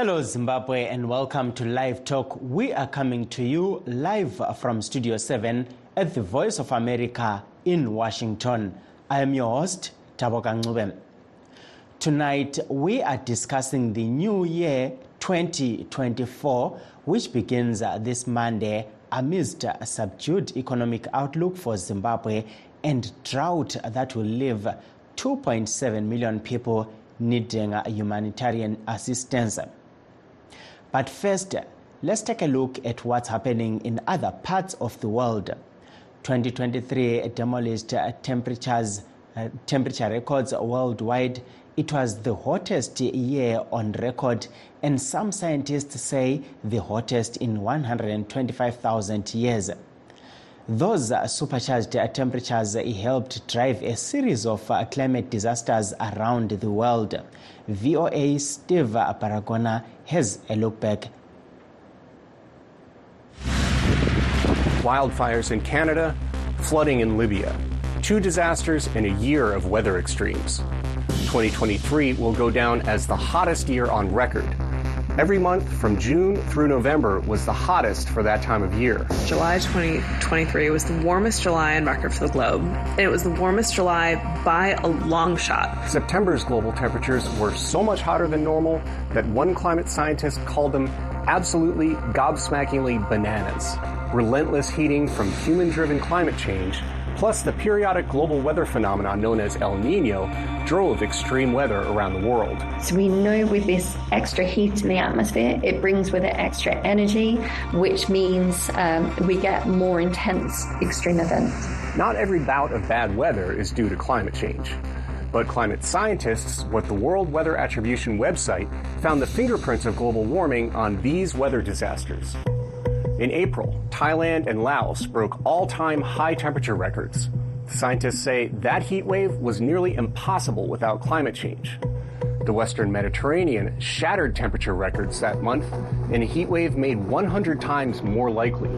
Hello, Zimbabwe, and welcome to Live Talk. We are coming to you live from Studio 7 at the Voice of America in Washington. I am your host, Taboka Ngube. Tonight, we are discussing the new year 2024, which begins uh, this Monday amidst a subdued economic outlook for Zimbabwe and drought that will leave 2.7 million people needing uh, humanitarian assistance. But first, let's take a look at what's happening in other parts of the world. 2023 demolished temperatures, uh, temperature records worldwide. It was the hottest year on record, and some scientists say the hottest in 125,000 years. Those supercharged temperatures helped drive a series of uh, climate disasters around the world. VOA Steve Baragona has a look back. Wildfires in Canada, flooding in Libya. Two disasters in a year of weather extremes. 2023 will go down as the hottest year on record. Every month from June through November was the hottest for that time of year. July 2023 was the warmest July on record for the globe, and it was the warmest July by a long shot. September's global temperatures were so much hotter than normal that one climate scientist called them absolutely gobsmackingly bananas. Relentless heating from human driven climate change plus the periodic global weather phenomenon known as El Nino drove extreme weather around the world. So we know with this extra heat in the atmosphere, it brings with it extra energy, which means um, we get more intense extreme events. Not every bout of bad weather is due to climate change. But climate scientists with the World Weather Attribution website found the fingerprints of global warming on these weather disasters. In April, Thailand and Laos broke all time high temperature records. Scientists say that heat wave was nearly impossible without climate change. The Western Mediterranean shattered temperature records that month, and a heat wave made 100 times more likely.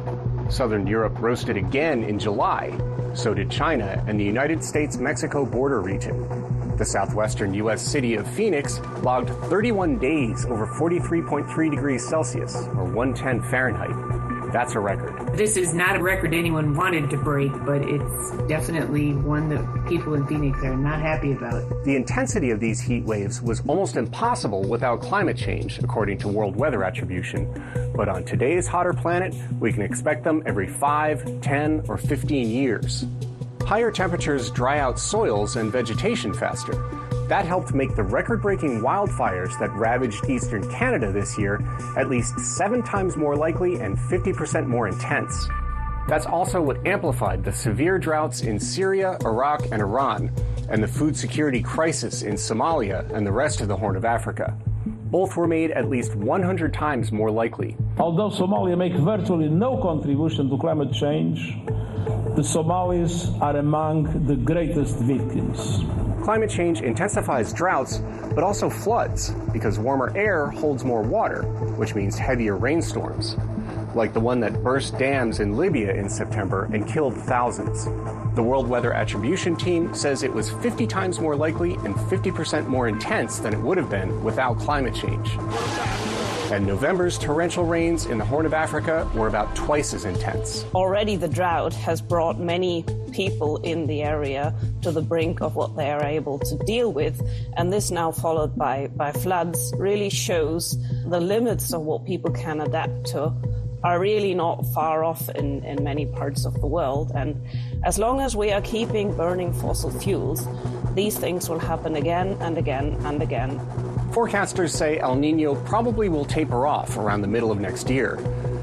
Southern Europe roasted again in July. So did China and the United States Mexico border region. The southwestern U.S. city of Phoenix logged 31 days over 43.3 degrees Celsius, or 110 Fahrenheit. That's a record. This is not a record anyone wanted to break, but it's definitely one that people in Phoenix are not happy about. The intensity of these heat waves was almost impossible without climate change, according to World Weather Attribution. But on today's hotter planet, we can expect them every 5, 10, or 15 years. Higher temperatures dry out soils and vegetation faster. That helped make the record breaking wildfires that ravaged eastern Canada this year at least seven times more likely and 50% more intense. That's also what amplified the severe droughts in Syria, Iraq, and Iran, and the food security crisis in Somalia and the rest of the Horn of Africa. Both were made at least 100 times more likely. Although Somalia makes virtually no contribution to climate change, the Somalis are among the greatest victims. Climate change intensifies droughts, but also floods, because warmer air holds more water, which means heavier rainstorms, like the one that burst dams in Libya in September and killed thousands. The World Weather Attribution Team says it was 50 times more likely and 50% more intense than it would have been without climate change. And November's torrential rains in the Horn of Africa were about twice as intense. Already, the drought has brought many people in the area to the brink of what they are able to deal with. And this now followed by, by floods really shows the limits of what people can adapt to are really not far off in, in many parts of the world. And as long as we are keeping burning fossil fuels, these things will happen again and again and again. Forecasters say El Nino probably will taper off around the middle of next year,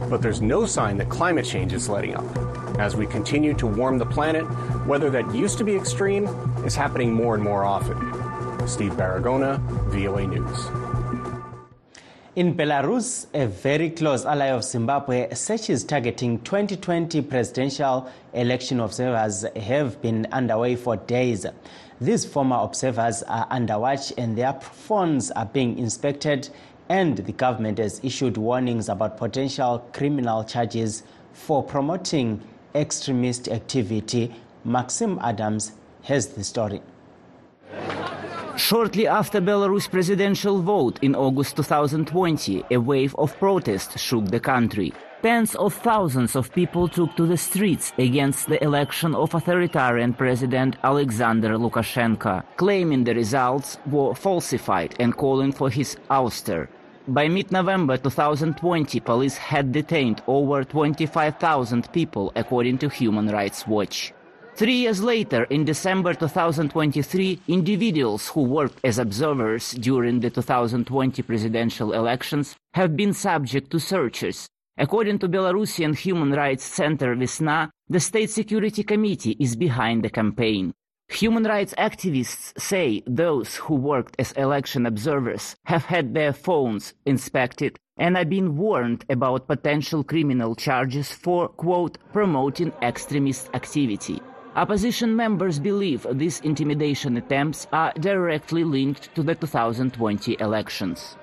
but there's no sign that climate change is letting up. As we continue to warm the planet, weather that used to be extreme is happening more and more often. Steve Baragona, VOA News. In Belarus, a very close ally of Zimbabwe, searches targeting 2020 presidential election observers have been underway for days. These former observers are under watch and their phones are being inspected, and the government has issued warnings about potential criminal charges for promoting extremist activity. Maxim Adams has the story. Shortly after Belarus presidential vote in August 2020, a wave of protest shook the country. Tens of thousands of people took to the streets against the election of authoritarian President Alexander Lukashenko, claiming the results were falsified and calling for his ouster. By mid-November 2020, police had detained over 25,000 people, according to Human Rights Watch. Three years later, in December 2023, individuals who worked as observers during the 2020 presidential elections have been subject to searches. According to Belarusian Human Rights Center Vesna, the State Security Committee is behind the campaign. Human rights activists say those who worked as election observers have had their phones inspected and are being warned about potential criminal charges for, quote, promoting extremist activity. Opposition members believe these intimidation attempts are directly linked to the 2020 elections.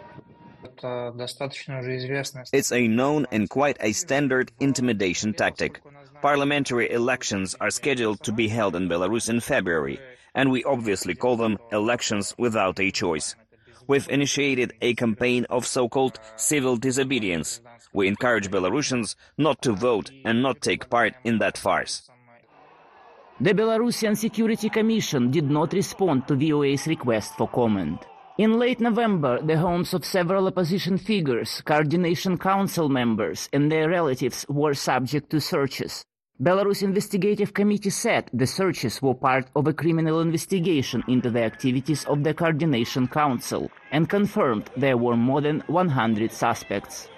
It's a known and quite a standard intimidation tactic. Parliamentary elections are scheduled to be held in Belarus in February, and we obviously call them elections without a choice. We've initiated a campaign of so-called civil disobedience. We encourage Belarusians not to vote and not take part in that farce. The Belarusian Security Commission did not respond to VOA's request for comment. In late November, the homes of several opposition figures, Coordination Council members, and their relatives were subject to searches. Belarus Investigative Committee said the searches were part of a criminal investigation into the activities of the Coordination Council and confirmed there were more than 100 suspects.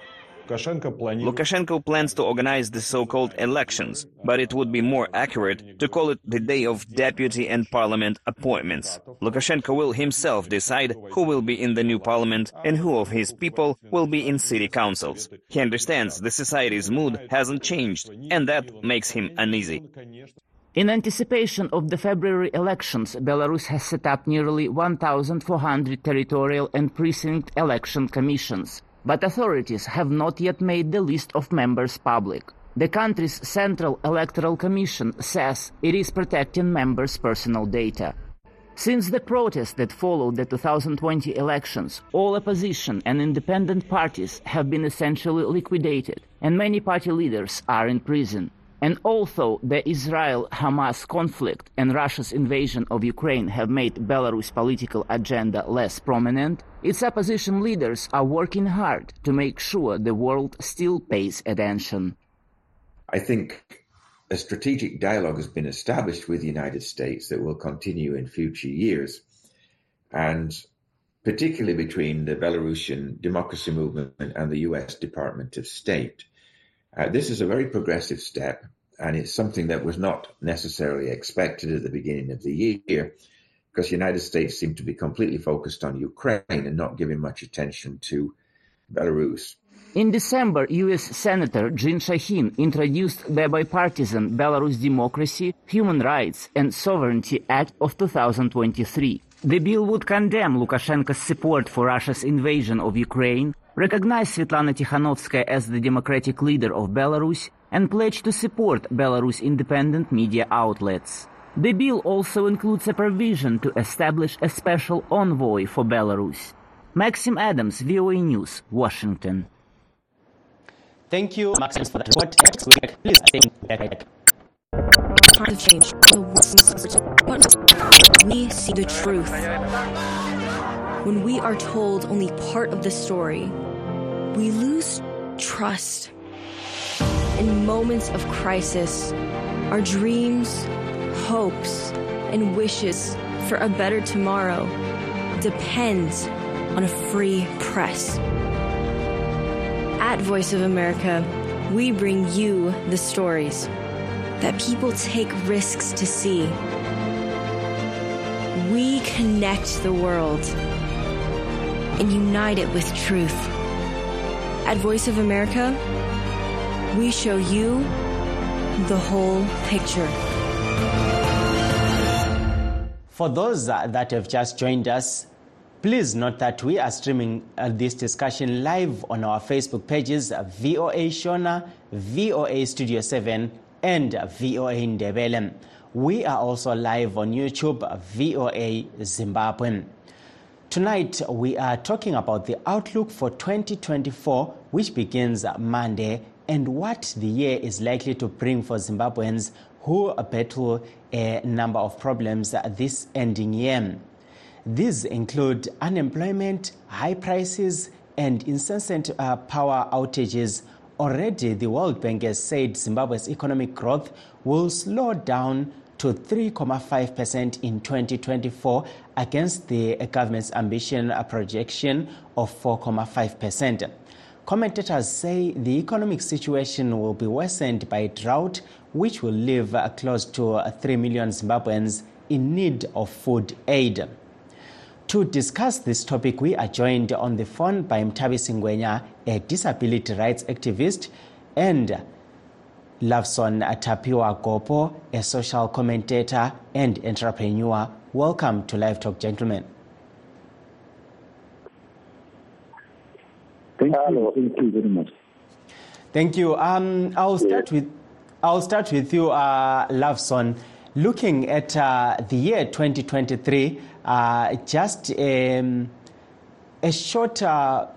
Lukashenko plans to organize the so-called elections, but it would be more accurate to call it the day of deputy and parliament appointments. Lukashenko will himself decide who will be in the new parliament and who of his people will be in city councils. He understands the society's mood hasn't changed, and that makes him uneasy. In anticipation of the February elections, Belarus has set up nearly 1,400 territorial and precinct election commissions but authorities have not yet made the list of members public. The country's Central Electoral Commission says it is protecting members' personal data. Since the protests that followed the 2020 elections, all opposition and independent parties have been essentially liquidated, and many party leaders are in prison. And although the Israel-Hamas conflict and Russia's invasion of Ukraine have made Belarus' political agenda less prominent, its opposition leaders are working hard to make sure the world still pays attention. I think a strategic dialogue has been established with the United States that will continue in future years, and particularly between the Belarusian democracy movement and the US Department of State. Uh, this is a very progressive step, and it's something that was not necessarily expected at the beginning of the year, because the United States seemed to be completely focused on Ukraine and not giving much attention to Belarus. In December, U.S. Senator Jeanne Shaheen introduced the bipartisan Belarus Democracy, Human Rights and Sovereignty Act of 2023. The bill would condemn Lukashenko's support for Russia's invasion of Ukraine, recognize Svetlana Tikhanovskaya as the democratic leader of Belarus, and pledge to support Belarus independent media outlets. The bill also includes a provision to establish a special envoy for Belarus. Maxim Adams, VOA News, Washington. Thank you, Maxim, for that report. Please, I think time of change. We see the truth. When we are told only part of the story, we lose trust. In moments of crisis, our dreams, hopes, and wishes for a better tomorrow depends on a free press. At Voice of America, we bring you the stories that people take risks to see. We connect the world and unite it with truth. At Voice of America, we show you the whole picture. For those that have just joined us, please note that we are streaming uh, this discussion live on our Facebook pages VOA Shona, VOA Studio 7, and VOA Ndebele. We are also live on YouTube, VOA Zimbabwe. Tonight, we are talking about the outlook for 2024, which begins Monday, and what the year is likely to bring for Zimbabweans who battle a number of problems this ending year. These include unemployment, high prices, and incessant uh, power outages. Already, the World Bank has said Zimbabwe's economic growth will slow down to 3.5% in 2024 against the government's ambition projection of 4.5%. Commentators say the economic situation will be worsened by drought, which will leave uh, close to uh, 3 million Zimbabweans in need of food aid. To discuss this topic, we are joined on the phone by Mtabisi Ngwenya, a disability rights activist, and Loveson Tapiwa Gopo, a social commentator and entrepreneur. Welcome to Live Talk, gentlemen. Thank you. Thank you very much. Thank you. Um, I'll start with I'll start with you, uh, Loveson. Looking at uh, the year 2023, uh, just um, a short, uh,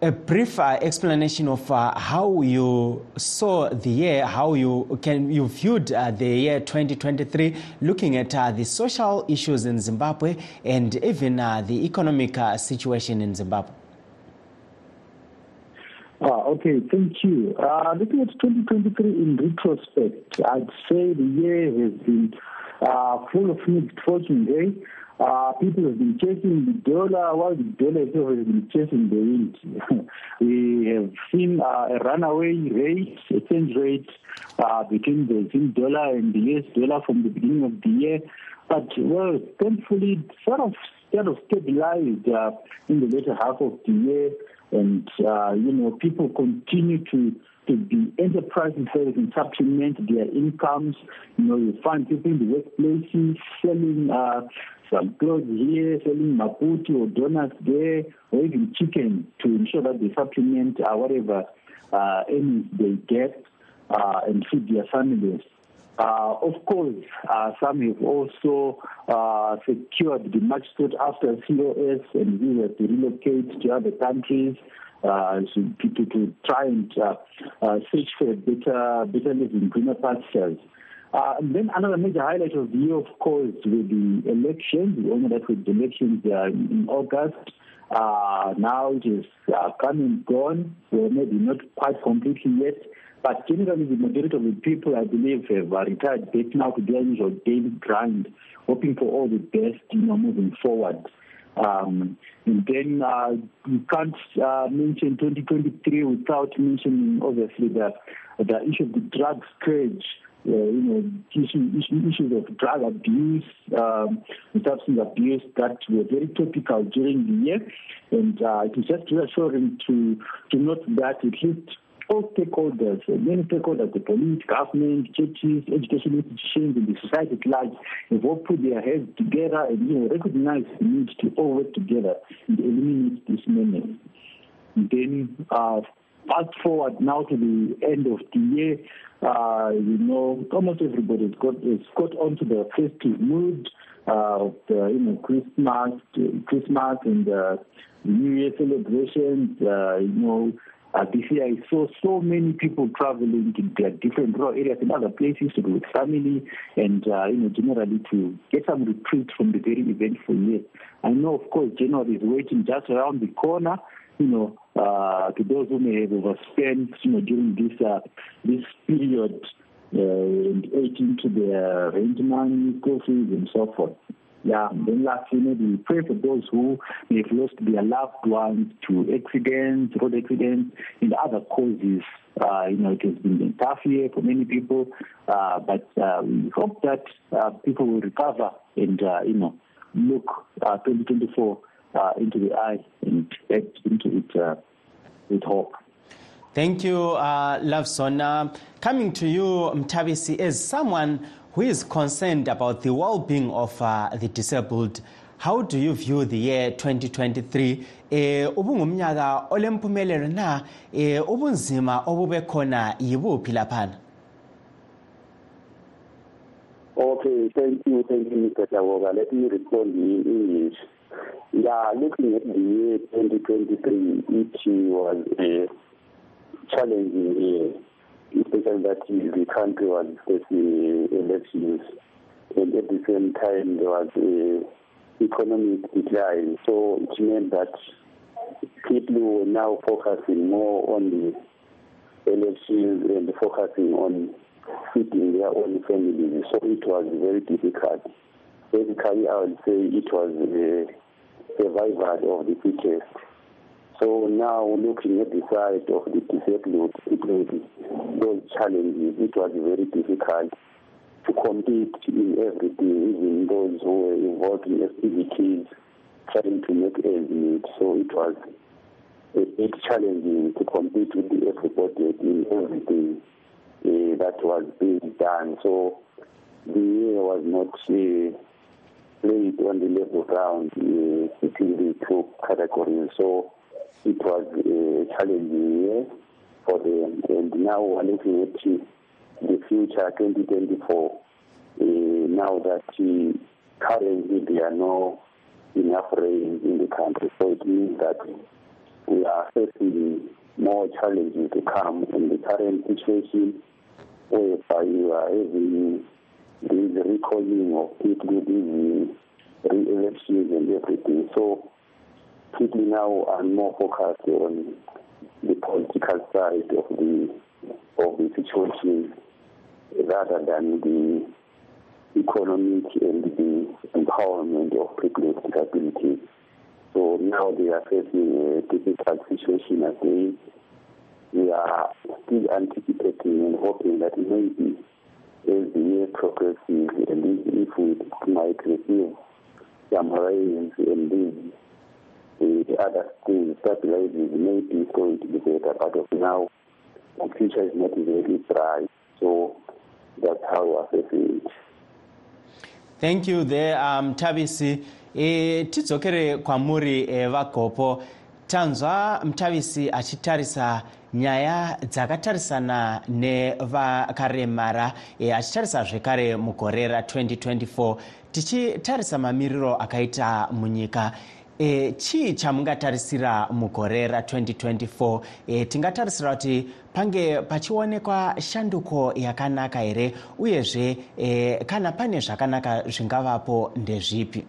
a brief uh, explanation of uh, how you saw the year, how you can you viewed uh, the year 2023, looking at uh, the social issues in Zimbabwe and even uh, the economic uh, situation in Zimbabwe. Ah, okay, thank you. Looking at 2023 in retrospect, I'd say the year has been full of mixed fortune. Eh? Uh, people have been chasing the dollar while the dollar itself has been chasing the wind. we have seen uh, a runaway rate, exchange rate uh, between the Zim dollar and the US dollar from the beginning of the year. But, well, thankfully, sort of, sort of stabilized uh, in the later half of the year. And, uh, you know, people continue to to be enterprises they can supplement their incomes. You know, you find people in the workplaces selling uh, some clothes here, selling maputi or donuts there, or even chicken to ensure that they supplement uh, whatever uh, they get uh, and feed their families. Uh, of course, uh, some have also uh, secured the much sought after COS and we have to relocate to other countries uh, to, to, to try and uh, uh, search for better, better living, greener pastures. Uh, then another major highlight of the year, of course, with the elections. We know that with the elections uh, in August, uh, now it is uh, come gone. Well, maybe not quite completely yet. But generally, the majority of the people, I believe, have uh, retired back now to their usual daily grind, hoping for all the best, you know, moving forward. Um, and then uh, you can't uh, mention 2023 without mentioning, obviously, the, the issue of the drug scourge. You know, issue, issue, issues of drug abuse, um, substance abuse that were very topical during the year. And uh, it is just reassuring to, to note that at least all stakeholders, many stakeholders, the police, government, churches, education institutions, and the society at large have all put their heads together and you know, recognize the need to all work together and eliminate this menace. Then uh, fast forward now to the end of the year, uh, you know, almost everybody has got, has got onto the festive mood uh, of the, you know, Christmas, Christmas and uh, New Year celebrations, uh, you know, uh, this year I saw so many people traveling to their different rural areas and other places to be with family and, uh, you know, generally to get some retreat from the very eventful year. I know, of course, January is waiting just around the corner, you know, uh, to those who may have overspent, you know, during this, uh, this period, uh, and ate into their rent money, school fees, and so forth. Yeah, and then lastly, maybe we pray for those who may have lost their loved ones to accidents, road accidents, and other causes. Uh, you know, it has been a tough year for many people, uh, but uh, we hope that uh, people will recover and, uh, you know, look uh, 2024 uh, into the eye and get into it uh, with hope. Thank you, uh, Loveson. Uh, coming to you, Mtabisi, as someone who is concerned about the well-being of uh, the disabled, how do you view the year 2023 eh ubungumnyaka olempumelelo na eh ubunzima obube khona yibuphi laphana Okay, thank you, thank you, Mr. Tawoga. Let me respond in English. Yeah, looking at the year 2023, it was a challenging year, especially that the country was facing elections, and at the same time there was a economic decline. So it meant that people were now focusing more on the elections and focusing on feeding their own families. So it was very difficult. Basically, I would say it was a survival of the fittest. So now looking at the side of the disabled people, those challenges, it was very difficult to compete in everything, even those who were involved in activities trying to make ends meet. So it was a bit challenging to compete with everybody in everything uh, that was being done. So the year was not uh, played on the level ground uh, between the two categories. So it was a challenging year for them. And now we're looking at the future 2024. Uh, now that uh, currently there are no enough rain in the country, so it means that we are facing more challenges to come in the current situation whereby you are having this recalling of people, and everything. So people now are more focused on the political side of the of the situation rather than the economic and the empowerment of people with disabilities. So now they are facing a difficult situation again. We are still anticipating and hoping that maybe as the year progresses and if we might receive rains and these other thank you there um, e, tidzokere kwamuri e, vagopo tanzwa mutavisi achitarisa nyaya dzakatarisana nevakaremara e, achitarisa zvekare mugore ra2024 tichitarisa mamiriro akaita munyika. E, chii chamungatarisira mugore ra2024 e, tingatarisira kuti pange pachionekwa shanduko yakanaka here uyezve e, kana pane zvakanaka zvingavapo ndezvipi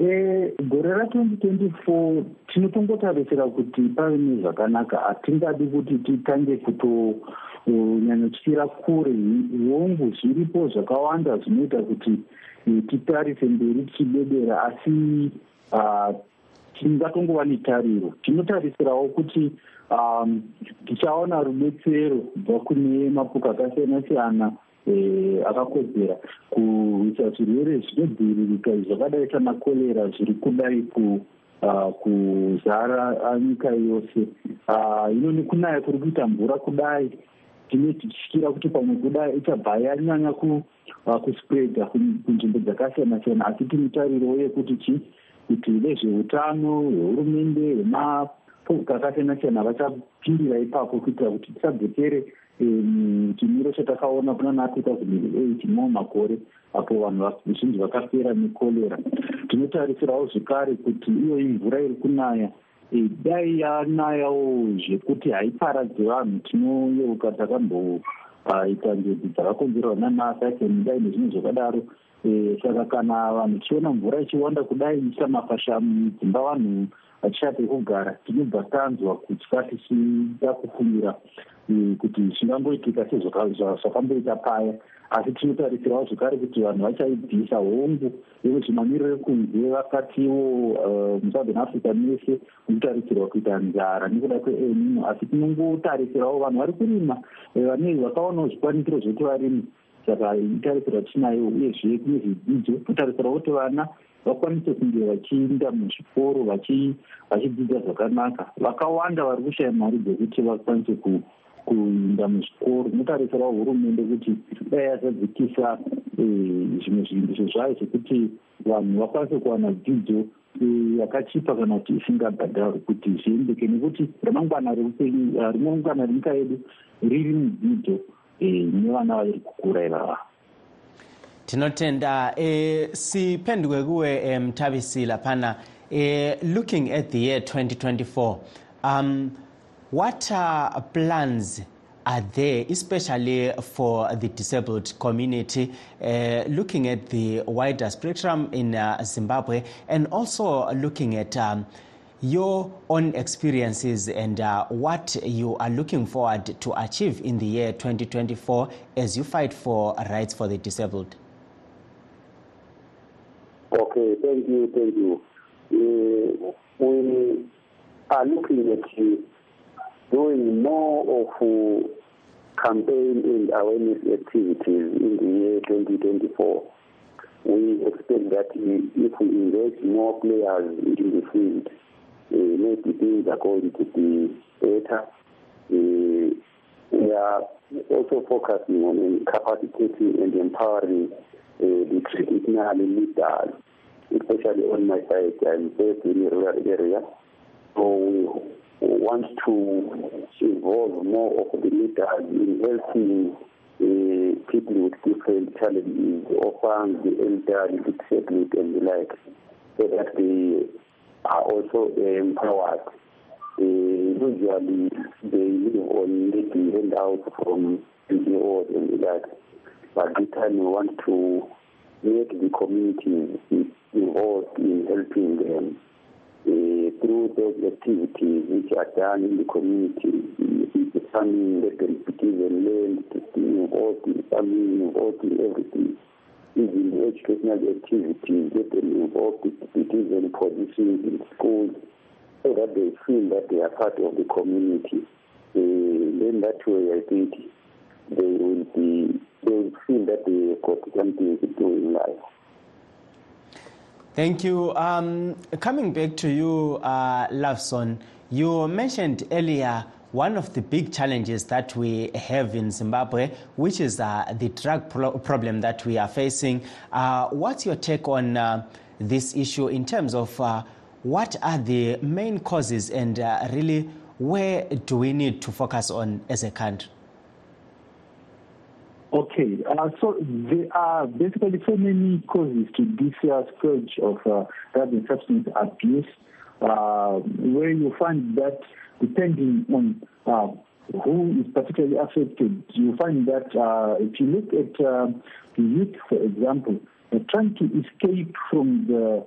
Eh, gore ra2024 tinotongotarisira kuti pave nezvakanaka hatingadi kuti titange kutonyanyotyira kure. Hongu zviripo zvakawanda zvinoita kuti eh, titarise mberi tichidedera asi ah, tingatongova netariro. Tinotarisirawo kuti um, tichaona rubetsero kubva kune mapuka akasiyana siyana akakodzera kuisa zvirwere zvinodziviririka zvakadai sanakorera zviri kudai ku uh, kuzara nyika yose. Hino uh, nekunaya kuri kuita mvura kudai tine tichityira kuti pamwe kudai ichabva yanyanya kuspreda uh, kunzvimbo dzakasiyana siyana asi tinotariro yekuti chi kuti vezveutano vehurumende vemapoka akasiyana siyana vachapindira ipapo kuitira kuti tisadzokere chimiro chatakaona kuna na 2008 mo makore apo vanhu vazhinji vakapera nekorera tinotarisirawo zvekare kuti iyoyi mvura iri kunaya dai yanayawo zvekuti haiparadzi vanhu. Tinoyeuka takamboita njodzi dzakakonzerwa namasakeni dai nezvinhu zvakadaro. Saka kana vanhu tichiona mvura ichiwanda kudai ichita mafashamu dzimba vanhu vachishate kugara tinobva tanzwa kutya tichida kufungira kuti zvingangoitika sezvakamboita paya. Asi tinotarisirawo zvekare kuti vanhu vachaibvisa hongu yekuti mamiriro ekunze vakatiwo musouthern africa mese munotarisirwa kuita nzara nekuda kweelnino asi tinongotarisirawo vanhu vari kurima vane vakaonawo zvikwanisiro zvekuti varimi saka itarisirwa tinayo uyezve kune zvidzidzo. Totarisirawo kuti vana vakwanise kunge vachiinda muzvikoro vachidzidza zvakanaka. Vakawanda vari kushaya mari dzekuti vakwanise kuinda muzvikoro. Inotarisirawo hurumende kuti dai yazadzikisa zvimwe zviindisho zvayo zvekuti vanhu vakwanise kuwana dzidzo yakachipa kana kuti isingabhadharwi kuti zviendeke. Nekuti ramangwana reupenyu ramangwana renyika yedu riri mudzidzo nevana vari kukura ivava tinotenda e, siphenduke kuwe mthabisi laphana e, looking at the year 2024 um, what uh, plans are there, especially for the disabled community, uh, looking at the wider spectrum in uh, Zimbabwe and also looking at um, your own experiences and uh, what you are looking forward to achieve in the year 2024 as you fight for rights for the disabled? Okay, thank you, thank you. Uh, we are looking at you doing more of uh, campaign and awareness activities in the year 2024. We expect that if we engage more players in the field, uh, maybe things are going to be better. Uh, we are also focusing on capacitating and empowering the traditional leaders, especially on my side. I'm based in a rural area. So we want to involve more of the leaders in helping uh, people with different challenges, orphans, the elderly, disabled, and the like, so that they are also empowered. Uh, usually, they live on maybe handouts from NGOs and the like, but this time we want to make the community involved in helping them uh, through those activities which are done in the community, the farming, let them be given land, to be involved in farming, involved in everything, even the educational activities, get them involved in be given positions in schools, so that they feel that they are part of the community. Uh, then that way, I think they will be, they feel that they got something to do in life. Thank you. Um, coming back to you, uh, you mentioned earlier one of the big challenges that we have in Zimbabwe, which is uh, the drug pro- problem that we are facing. Uh, what's your take on uh, this issue in terms of uh, what are the main causes and uh, really where do we need to focus on as a country? Okay, uh, so there are basically so many causes to this uh, scourge of uh, drug and substance abuse, uh, where you find that depending on uh, who is particularly affected, you find that uh, if you look at the youth, for example, they're trying to escape from the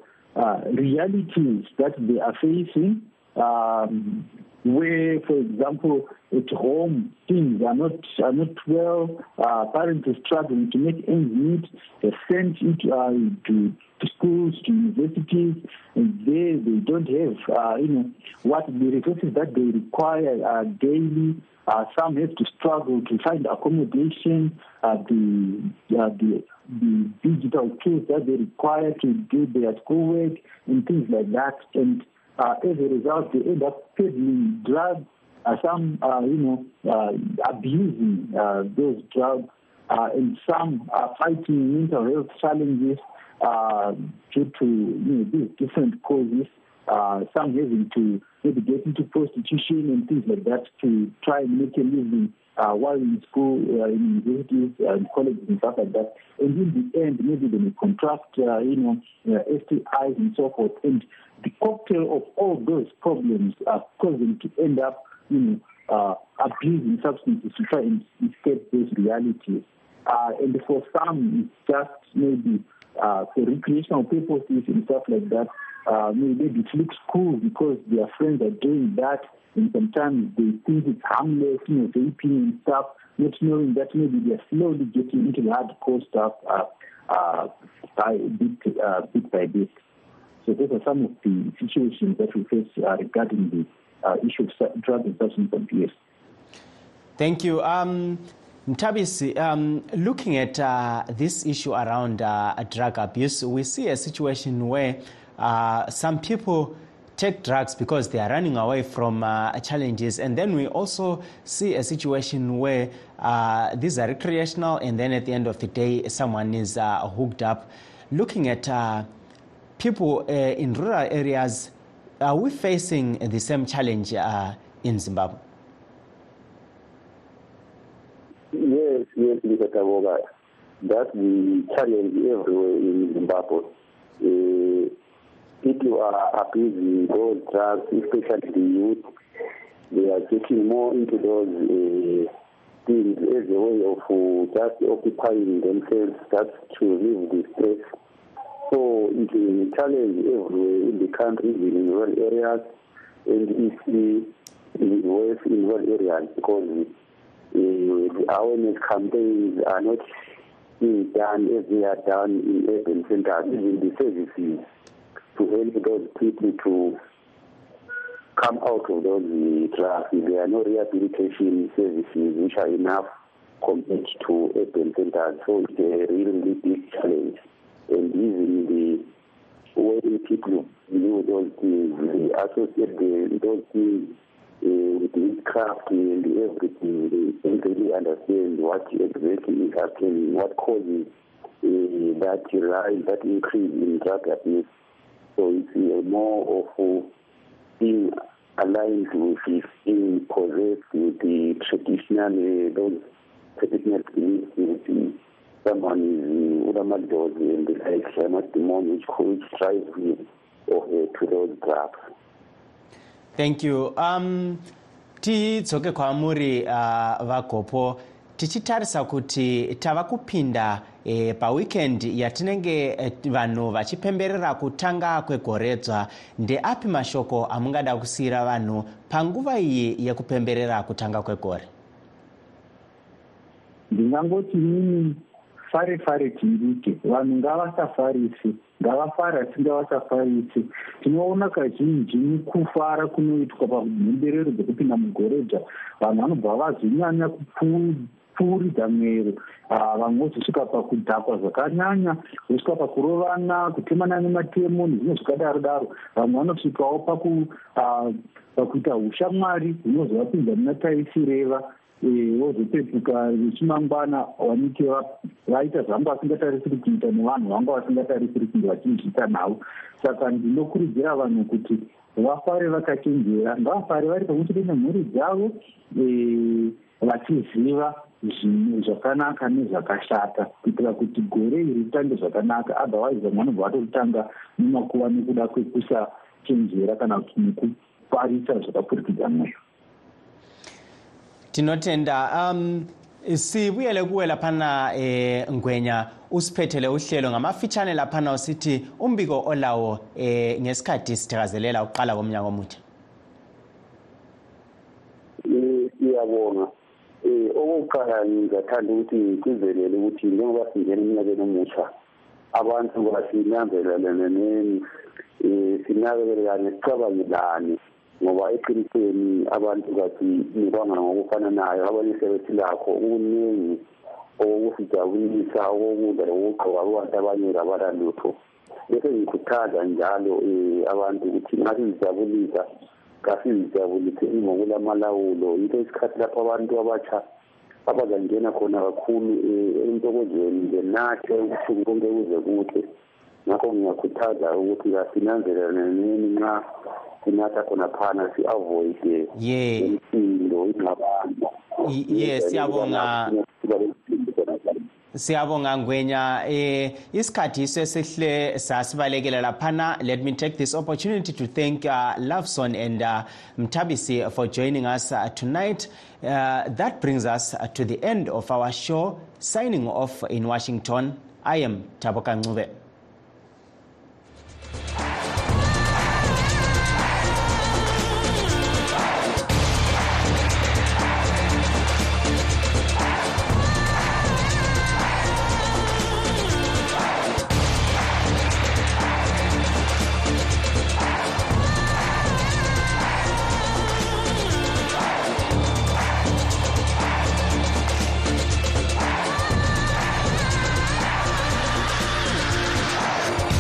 realities that they are facing. Um, where, for example, at home things are not are not well, uh, parents are struggling to make ends meet. They're sent into uh, to, to schools, to universities, and there they don't have uh, you know what the resources that they require uh, daily. Uh, some have to struggle to find accommodation, uh, the, uh, the the digital tools that they require to do their schoolwork and things like that. And uh, as a result, they end up peddling drugs, uh, some, uh, you know, uh, abusing uh, those drugs, uh, and some are fighting mental health challenges uh, due to you know, these different causes. Uh, some having to maybe get into prostitution and things like that to try and make a living uh, while in school, uh, in universities, in colleges and stuff like that. And in the end, maybe they may contract, uh, you know, uh, STIs and so forth. And the cocktail of all those problems are causing to end up, you know, uh, abusing substances to try and escape those realities. Uh, and for some, it's just maybe uh, for recreational purposes and stuff like that. Uh, maybe it looks cool because their friends are doing that, and sometimes they think it's harmless, you know, vaping and stuff, not knowing that maybe they're slowly getting into the hardcore stuff uh, uh, by bit, uh, bit by bit. So those are some of the situations that we face uh, regarding the uh, issue of drug and substance abuse. Thank you. Um, Mtabisi, um, looking at uh, this issue around uh, drug abuse, we see a situation where uh, some people take drugs because they are running away from uh, challenges. And then we also see a situation where uh, these are recreational, and then at the end of the day, someone is uh, hooked up. Looking at uh, people uh, in rural areas, are we facing the same challenge uh, in Zimbabwe? Yes, yes, Mr. Taboga, that's the challenge everywhere in Zimbabwe. Uh, people are abusing drugs, especially the youth. They are getting more into those uh, things as a way of uh, just occupying themselves, just to relieve the stress. So it's a challenge everywhere in the country, in rural areas, and it's in worse in rural areas because uh, the awareness campaigns are not being done as they are done in urban centers, even the services to help those people to come out of those uh. There are no rehabilitation services which are enough compared to urban centers. So it's a really big challenge. And even the way people view those things, they associate the, those things uh, with witchcraft and everything. They don't really understand what exactly is happening, what causes uh, that rise, that increase in drug abuse. So it's uh, more of being aligned with it, being possessed with the traditional, uh, those traditional beliefs someone is ulamadozi and the like, amademon which, which drives him or her to those drugs. thank you. Um tidzoke kwamuri uh, vagopo tichitarisa kuti tava kupinda e, paweekend yatinenge e, vanhu vachipemberera kutanga kwegoredzva ndeapi mashoko amungada kusiyira vanhu panguva iyi yekupemberera kutanga kwegore? Ndingangoti nini fare fare tindike vanhu ngavasafarisi ngavafara singavasafarisi tinoona kazhinji kufara kunoitwa pamhemberero dzekupinda mugoredzva vanhu vanobva vazonyanya kupfuuridza mwero vamwe vozosvika pakudhakwa zvakanyanya vosvika pakurovana kutemana nematemo nezvimwe zvakadaro daro vamwe vanosvikawo pakuita ushamwari hunozovapinza muna taisireva vozopetuka vechimangwana vanike vaita zvanga vasingatarisiri kuita nevanhu vanga vasingatarisiri kunge vachizviita navo saka ndinokurudzira vanhu kuti vafare vakachenjera ngavafare vari pamwe chete nemhuri dzavo vachiziva zvinhu zvakanaka nezvakashata kuitira kuti gore iri ritange zvakanaka. Otherwise vamwe vanobva vatotanga mumakuva nekuda kwekusachenjera kana kuti nekufarisa zvakapfurikidza mweyo tinotenda um sibuyele kuwe laphana eh ngwenya usiphethele uhlelo ngamafitshane laphana usithi umbiko olawo eh ngesikhathi sithakazelela uqala komnyaka omutsha. Siyabonga. Um okokuqala ngingathanda ukuthi ngigcizelele ukuthi njengoba singena eminyakeni omutsha abantu basinanzelelane um sinakelelane sicabangelane ngoba eqinisweni abantu kathi nikwanga ngokufananayo abanye sebethilakho okuningi okokusijabulisa okokudla lokugqoka abantu abanye kabalalutho bese ngikhuthaza njalo um abantu ukuthi ngasizijabulisa kasizijabulise ingokulamalawulo yinto isikhathi lapho abantu abatsha abazangena khona kakhulu um entokozweni benathe ubusuku konke kuze kuhle. Ngakho ngiyakhuthaza ukuthi asinanzelaneni nxa sinatha khona phana si-avoide ye. imisindo ingxabano. Ye siyabonga. Siyabonga ngwenya. Eh isikhathi sesihle sasibalekela laphana. Let me take this opportunity to thank uh, loveson and uh, mtabisi for joining us uh, tonight. Uh, that brings us uh, to the end of our show. Signing off in washington i am taboka ncube